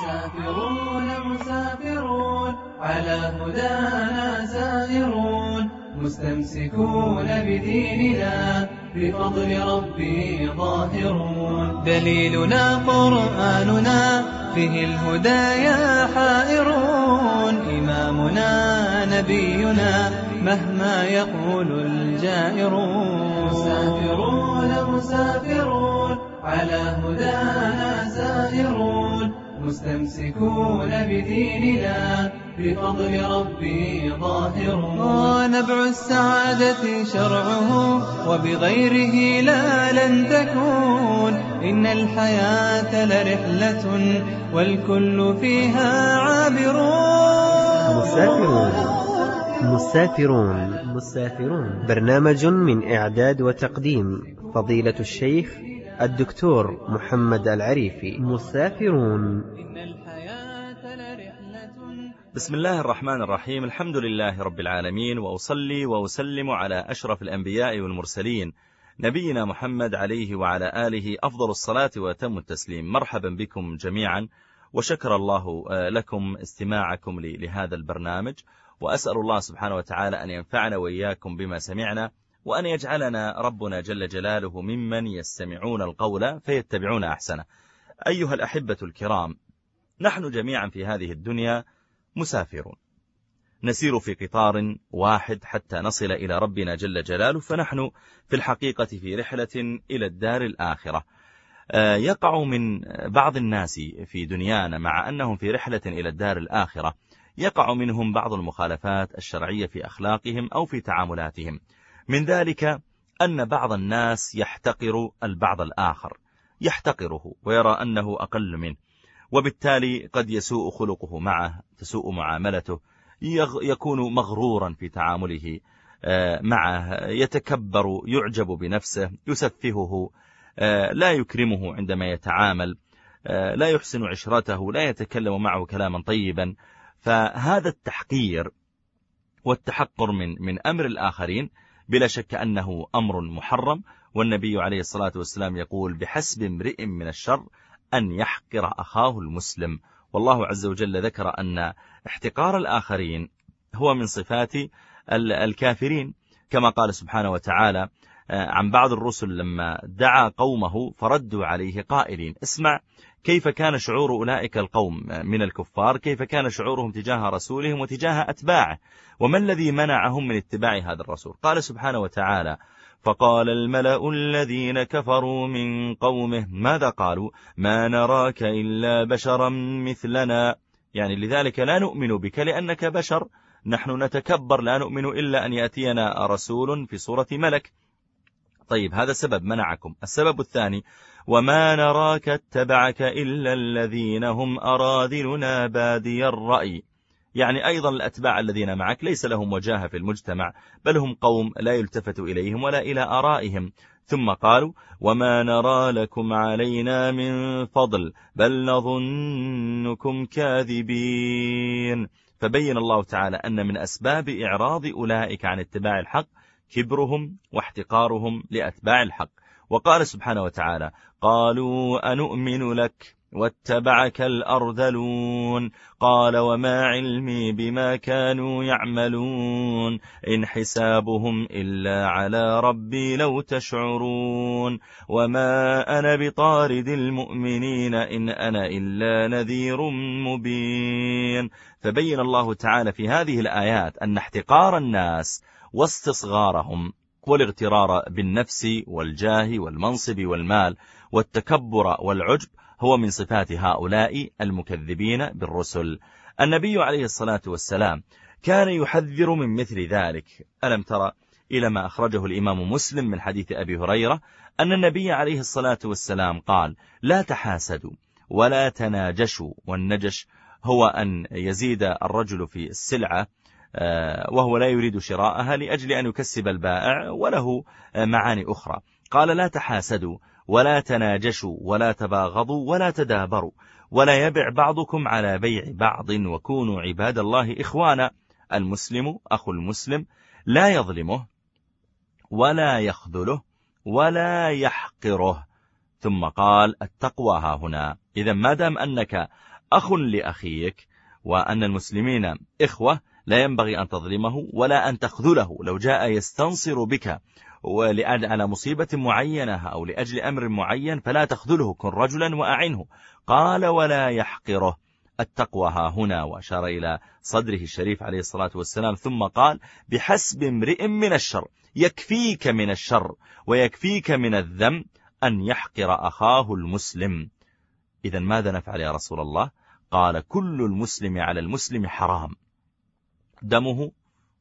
مسافرون مسافرون على هدانا سائرون. مستمسكون بديننا بفضل ربي ظاهرون. دليلنا قرآننا فيه الهدايا حائرون. إمامنا نبينا مهما يقول الجائرون. مسافرون مسافرون على هدانا سائرون. مستمسكون بديننا بفضل ربي ظاهرون ونبع السعادة شرعه وبغيره لا لن تكون. إن الحياة لرحلة والكل فيها عابرون مسافرون مسافرون. مسافرون. برنامج من إعداد وتقديم فضيلة الشيخ الدكتور محمد العريفي. مسافرون. بسم الله الرحمن الرحيم. الحمد لله رب العالمين وأصلي وأسلم على أشرف الأنبياء والمرسلين. نبينا محمد عليه وعلى آله أفضل الصلاة وتم التسليم. مرحبا بكم جميعا وشكر الله لكم استماعكم لهذا البرنامج. وأسأل الله سبحانه وتعالى أن ينفعنا وإياكم بما سمعنا. وأن يجعلنا ربنا جل جلاله ممن يستمعون القول فيتبعون أحسنه. أيها الأحبة الكرام نحن جميعا في هذه الدنيا مسافرون. نسير في قطار واحد حتى نصل إلى ربنا جل جلاله فنحن في الحقيقة في رحلة إلى الدار الآخرة. يقع من بعض الناس في دنيانا مع أنهم في رحلة إلى الدار الآخرة. يقع منهم بعض المخالفات الشرعية في أخلاقهم أو في تعاملاتهم. من ذلك أن بعض الناس يحتقر البعض الآخر يحتقره ويرى أنه أقل منه وبالتالي قد يسوء خلقه معه تسوء معاملته يكون مغرورا في تعامله معه يتكبر يعجب بنفسه يسفهه لا يكرمه عندما يتعامل لا يحسن عشرته لا يتكلم معه كلاما طيبا. فهذا التحقير والتحقر من من أمر الآخرين بلا شك أنه أمر محرم والنبي عليه الصلاة والسلام يقول بحسب امرئ من الشر أن يحقر أخاه المسلم. والله عز وجل ذكر أن احتقار الآخرين هو من صفات الكافرين. كما قال سبحانه وتعالى عن بعض الرسل لما دعا قومه فردوا عليه قائلين اسمع كيف كان شعور أولئك القوم من الكفار؟ كيف كان شعورهم تجاه رسولهم وتجاه أتباعه؟ وما الذي منعهم من اتباع هذا الرسول؟ قال سبحانه وتعالى فقال الملأ الذين كفروا من قومه ماذا قالوا؟ ما نراك إلا بشرا مثلنا. يعني لذلك لا نؤمن بك لأنك بشر نحن نتكبر لا نؤمن إلا أن يأتينا رسول في صورة ملك. طيب هذا سبب منعكم. السبب الثاني وما نراك اتبعك إلا الذين هم أراذلنا بادي الرأي. يعني أيضا الأتباع الذين معك ليس لهم وجاهة في المجتمع بل هم قوم لا يلتفت إليهم ولا إلى آرائهم. ثم قالوا وما نرى لكم علينا من فضل بل نظنكم كاذبين. فبين الله تعالى أن من أسباب إعراض أولئك عن اتباع الحق كبرهم واحتقارهم لأتباع الحق. وقال سبحانه وتعالى قالوا أنؤمن لك واتبعك الأرذلون؟ قال وما علمي بما كانوا يعملون إن حسابهم إلا على ربي لو تشعرون. وما أنا بطارد المؤمنين إن أنا إلا نذير مبين. فبين الله تعالى في هذه الآيات أن احتقار الناس واستصغارهم والاغترار بالنفس والجاه والمنصب والمال والتكبر والعجب هو من صفات هؤلاء المكذبين بالرسل. النبي عليه الصلاة والسلام كان يحذر من مثل ذلك. ألم ترى إلى ما أخرجه الإمام مسلم من حديث أبي هريرة أن النبي عليه الصلاة والسلام قال لا تحاسدوا ولا تناجشوا والنجش هو أن يزيد الرجل في السلعة وهو لا يريد شراءها لأجل أن يكسب البائع وله معاني أخرى. قال لا تحاسدوا ولا تناجشوا ولا تباغضوا ولا تدابروا ولا يبع بعضكم على بيع بعض وكونوا عباد الله إخوانا. المسلم أخو المسلم لا يظلمه ولا يخذله ولا يحقره. ثم قال التقوى ها هنا. إذا ما دام أنك أخ لأخيك وأن المسلمين إخوة لا ينبغي أن تظلمه ولا أن تخذله. لو جاء يستنصر بك على مصيبة معينة أو لأجل أمر معين فلا تخذله. كن رجلا وأعنه. قال ولا يحقره. التقوى ها هنا. وأشار إلى صدره الشريف عليه الصلاة والسلام. ثم قال بحسب امرئ من الشر. يكفيك من الشر ويكفيك من الذم أن يحقر أخاه المسلم. إذا ماذا نفعل يا رسول الله؟ قال كل المسلم على المسلم حرام. دمه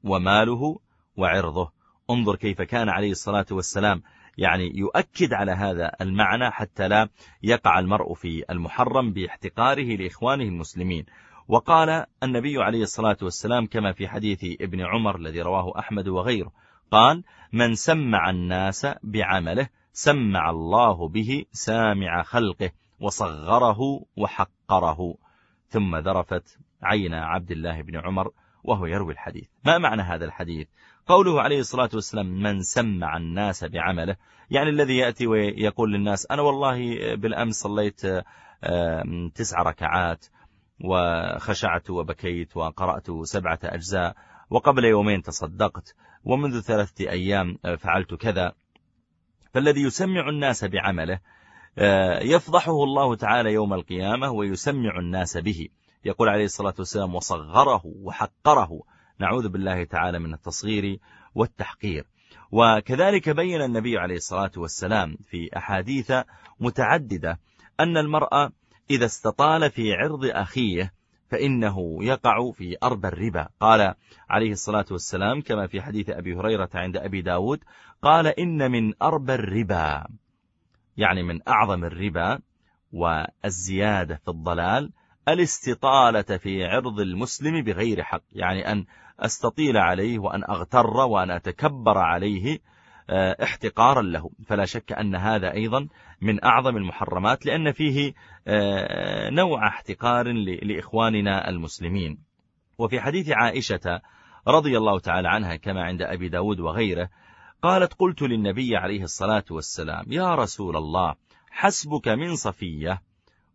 وماله وعرضه. انظر كيف كان عليه الصلاة والسلام. يعني يؤكد على هذا المعنى حتى لا يقع المرء في المحرم باحتقاره لإخوانه المسلمين. وقال النبي عليه الصلاة والسلام كما في حديث ابن عمر الذي رواه أحمد وغيره. قال من سمع الناس بعمله سمع الله به سامع خلقه وصغره وحقره. ثم ذرفت عين عبد الله بن عمر وهو يروي الحديث. ما معنى هذا الحديث؟ قوله عليه الصلاة والسلام من سمع الناس بعمله يعني الذي يأتي ويقول للناس أنا والله بالأمس صليت تسع ركعات وخشعت وبكيت وقرأت سبعة أجزاء وقبل يومين تصدقت ومنذ ثلاثة أيام فعلت كذا. فالذي يسمع الناس بعمله يفضحه الله تعالى يوم القيامة ويسمع الناس به. يقول عليه الصلاة والسلام وصغره وحقره. نعوذ بالله تعالى من التصغير والتحقير. وكذلك بين النبي عليه الصلاة والسلام في أحاديث متعددة أن المرأة إذا استطال في عرض أخيه فإنه يقع في أرض الربا. قال عليه الصلاة والسلام كما في حديث أبي هريرة عند أبي داود قال إن من أرب الربا. يعني من أعظم الربا والزيادة في الضلال الاستطالة في عرض المسلم بغير حق يعني أن أستطيل عليه وأن أغتر وأن أتكبر عليه آه، احتقارا له. فلا شك أن هذا أيضا من أعظم المحرمات لأن فيه آه، نوع احتقار لإخواننا المسلمين. وفي حديث عائشة رضي الله تعالى عنها كما عند أبي داود وغيره قالت قلت للنبي عليه الصلاة والسلام يا رسول الله حسبك من صفية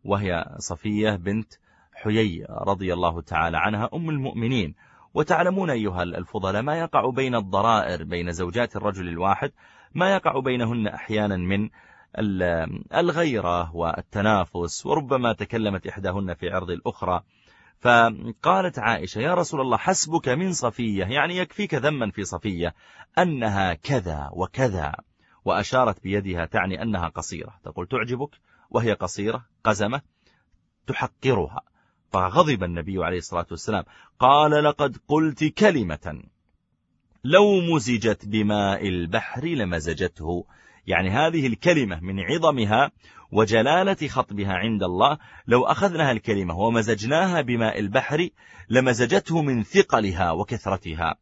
وهي صفية بنت حيي رضي الله تعالى عنها أم المؤمنين. وتعلمون أيها الفضلاء ما يقع بين الضرائر بين زوجات الرجل الواحد ما يقع بينهن أحيانا من الغيرة والتنافس وربما تكلمت إحداهن في عرض الأخرى. فقالت عائشة يا رسول الله حسبك من صفية. يعني يكفيك ذما في صفية. أنها كذا وكذا وأشارت بيدها تعني أنها قصيرة. تقول تعجبك؟ وهي قصيرة قزمة تحقرها. فغضب النبي عليه الصلاة والسلام. قال لقد قلت كلمة. لو مزجت بماء البحر لمزجته. يعني هذه الكلمة من عظمها وجلالة خطبها عند الله. لو أخذناها الكلمة ومزجناها بماء البحر لمزجته من ثقلها وكثرتها.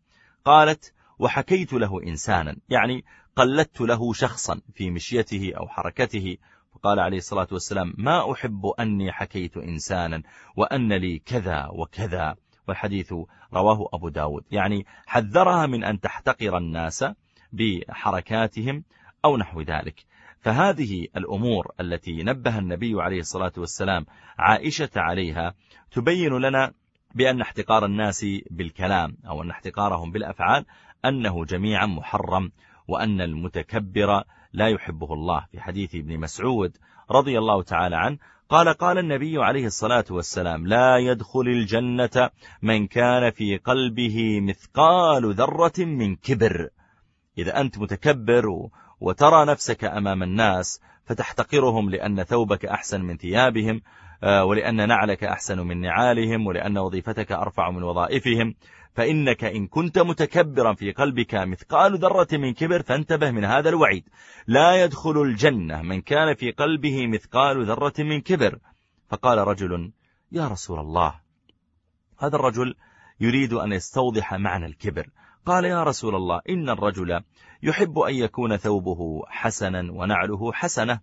قالت وحكيت له إنسانا. يعني قلدت له شخصا في مشيته أو حركته قال عليه الصلاة والسلام ما أحب أني حكيت إنسانا وأن لي كذا وكذا. والحديث رواه أبو داود. يعني حذرها من أن تحتقر الناس بحركاتهم أو نحو ذلك. فهذه الأمور التي نبه النبي عليه الصلاة والسلام عائشة عليها تبين لنا بأن احتقار الناس بالكلام أو أن احتقارهم بالأفعال أنه جميعا محرم وأن المتكبر لا يحبه الله في حديث ابن مسعود رضي الله تعالى عنه قال قال النبي عليه الصلاة والسلام لا يدخل الجنة من كان في قلبه مثقال ذرة من كبر. إذا أنت متكبر وترى نفسك أمام الناس فتحتقرهم لأن ثوبك أحسن من ثيابهم ولأن نعلك أحسن من نعالهم ولأن وظيفتك أرفع من وظائفهم. فإنك إن كنت متكبرا في قلبك مثقال ذرة من كبر فانتبه من هذا الوعيد. لا يدخل الجنة من كان في قلبه مثقال ذرة من كبر. فقال رجل يا رسول الله. هذا الرجل يريد أن يستوضح معنى الكبر. قال يا رسول الله إن الرجل يحب أن يكون ثوبه حسنا ونعله حسنة.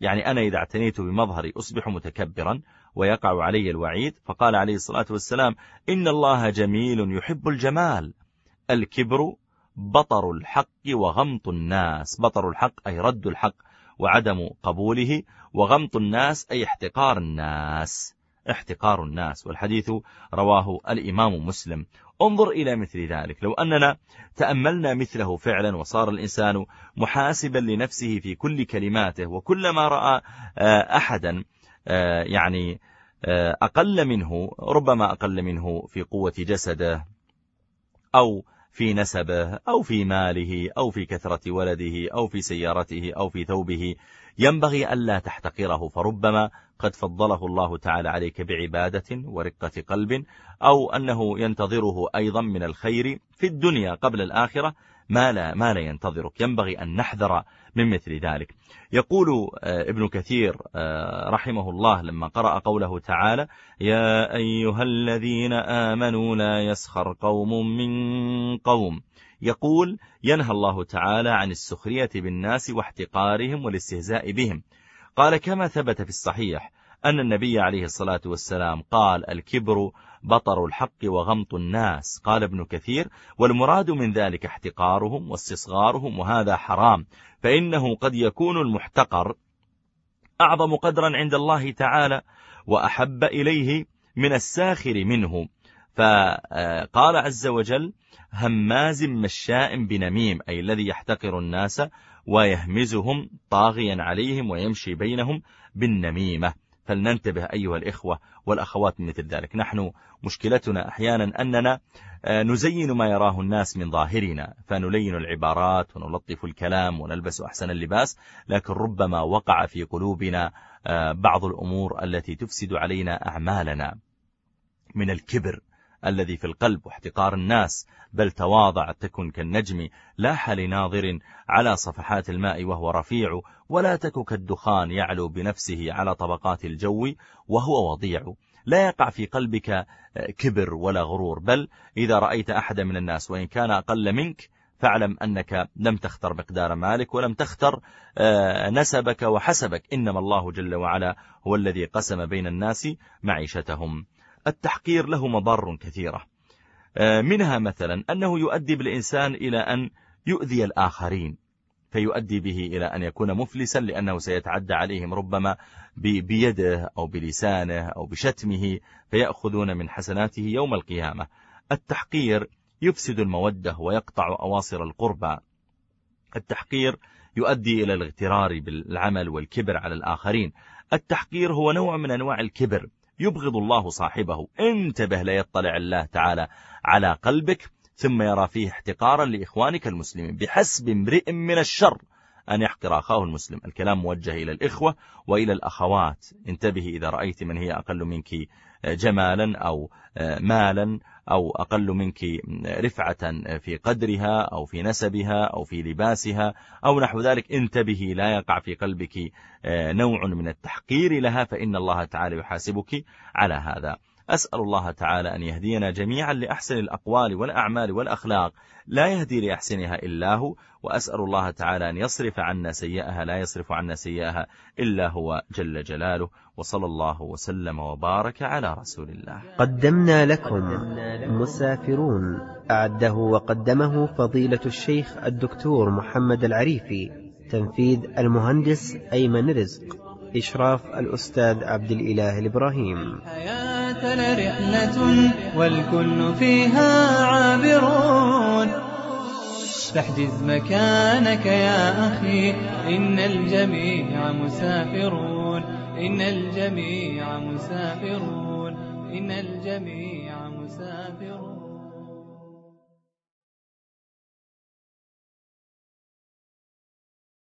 يعني أنا إذا اعتنيت بمظهري أصبح متكبرا ويقع علي الوعيد فقال عليه الصلاة والسلام إن الله جميل يحب الجمال. الكبر بطر الحق وغمط الناس. بطر الحق أي رد الحق وعدم قبوله وغمط الناس أي احتقار الناس. احتقار الناس والحديث رواه الإمام مسلم. انظر إلى مثل ذلك. لو أننا تأملنا مثله فعلا وصار الإنسان محاسبا لنفسه في كل كلماته وكلما رأى آه، أحدا آه، يعني آه، أقل منه ربما أقل منه في قوة جسده أو في نسبه أو في ماله أو في كثرة ولده أو في سيارته أو في ثوبه ينبغي ألا تحتقره فربما قد فضله الله تعالى عليك بعبادة ورقة قلب أو أنه ينتظره أيضا من الخير في الدنيا قبل الآخرة ما لا, ما لا ينتظرك. ينبغي أن نحذر من مثل ذلك. يقول آه، ابن كثير آه، رحمه الله لما قرأ قوله تعالى يا أيها الذين آمنوا لا يسخر قوم من قوم يقول ينهى الله تعالى عن السخرية بالناس واحتقارهم والاستهزاء بهم. قال كما ثبت في الصحيح أن النبي عليه الصلاة والسلام قال الكبر بطر الحق وغمط الناس. قال ابن كثير والمراد من ذلك احتقارهم واستصغارهم وهذا حرام فإنه قد يكون المحتقر أعظم قدرا عند الله تعالى وأحب إليه من الساخر منه. فقال عز وجل هماز مشاء بنميم أي الذي يحتقر الناس ويهمزهم طاغيا عليهم ويمشي بينهم بالنميمة. فلننتبه أيها الإخوة والأخوات من مثل ذلك. نحن مشكلتنا أحيانا أننا آه، نزين ما يراه الناس من ظاهرنا فنلين العبارات ونلطف الكلام ونلبس أحسن اللباس لكن ربما وقع في قلوبنا آه، بعض الأمور التي تفسد علينا أعمالنا. من الكبر الذي في القلب واحتقار الناس بل تواضع تكن كالنجم لاح لناظر على صفحات الماء وهو رفيع ولا تك كالدخان يعلو بنفسه على طبقات الجو وهو وضيع. لا يقع في قلبك كبر ولا غرور بل إذا رأيت أحد من الناس وإن كان أقل منك فاعلم أنك لم تختر مقدار مالك ولم تختر آه، نسبك وحسبك. إنما الله جل وعلا هو الذي قسم بين الناس معيشتهم. التحقير له مضار كثيرة. آه، منها مثلا أنه يؤدي بالإنسان إلى أن يؤذي الآخرين فيؤدي به إلى أن يكون مفلسا لأنه سيتعدى عليهم ربما بيده أو بلسانه أو بشتمه فيأخذون من حسناته يوم القيامة. التحقير يفسد المودة ويقطع أواصر القربى التحقير يؤدي إلى الاغترار بالعمل والكبر على الآخرين. التحقير هو نوع من أنواع الكبر. يبغض الله صاحبه. انتبه ليطلع الله تعالى على قلبك ثم يرى فيه احتقارا لإخوانك المسلمين. بحسب امرئ من الشر أن يحقر أخاه المسلم. الكلام موجه إلى الإخوة وإلى الأخوات. انتبه إذا رأيت من هي أقل منك جمالا أو مالا أو أقل منك رفعة في قدرها أو في نسبها أو في لباسها أو نحو ذلك. انتبهي لا يقع في قلبك نوع من التحقير لها فإن الله تعالى يحاسبك على هذا. أسأل الله تعالى أن يهدينا جميعا لأحسن الأقوال والأعمال والأخلاق. لا يهدي لأحسنها إلا هو وأسأل الله تعالى أن يصرف عنا سيئها لا يصرف عنا سيئها إلا هو جل جلاله. وصلى الله وسلم وبارك على رسول الله. قدمنا لكم مسافرون. أعده وقدمه فضيلة الشيخ الدكتور محمد العريفي تنفيذ المهندس أيمن رزق إشراف الأستاذ عبد الإله الإبراهيم حياتنا رحلة والكل فيها عابرون فاحجز مكانك يا أخي إن الجميع مسافرون إن الجميع مسافرون إن الجميع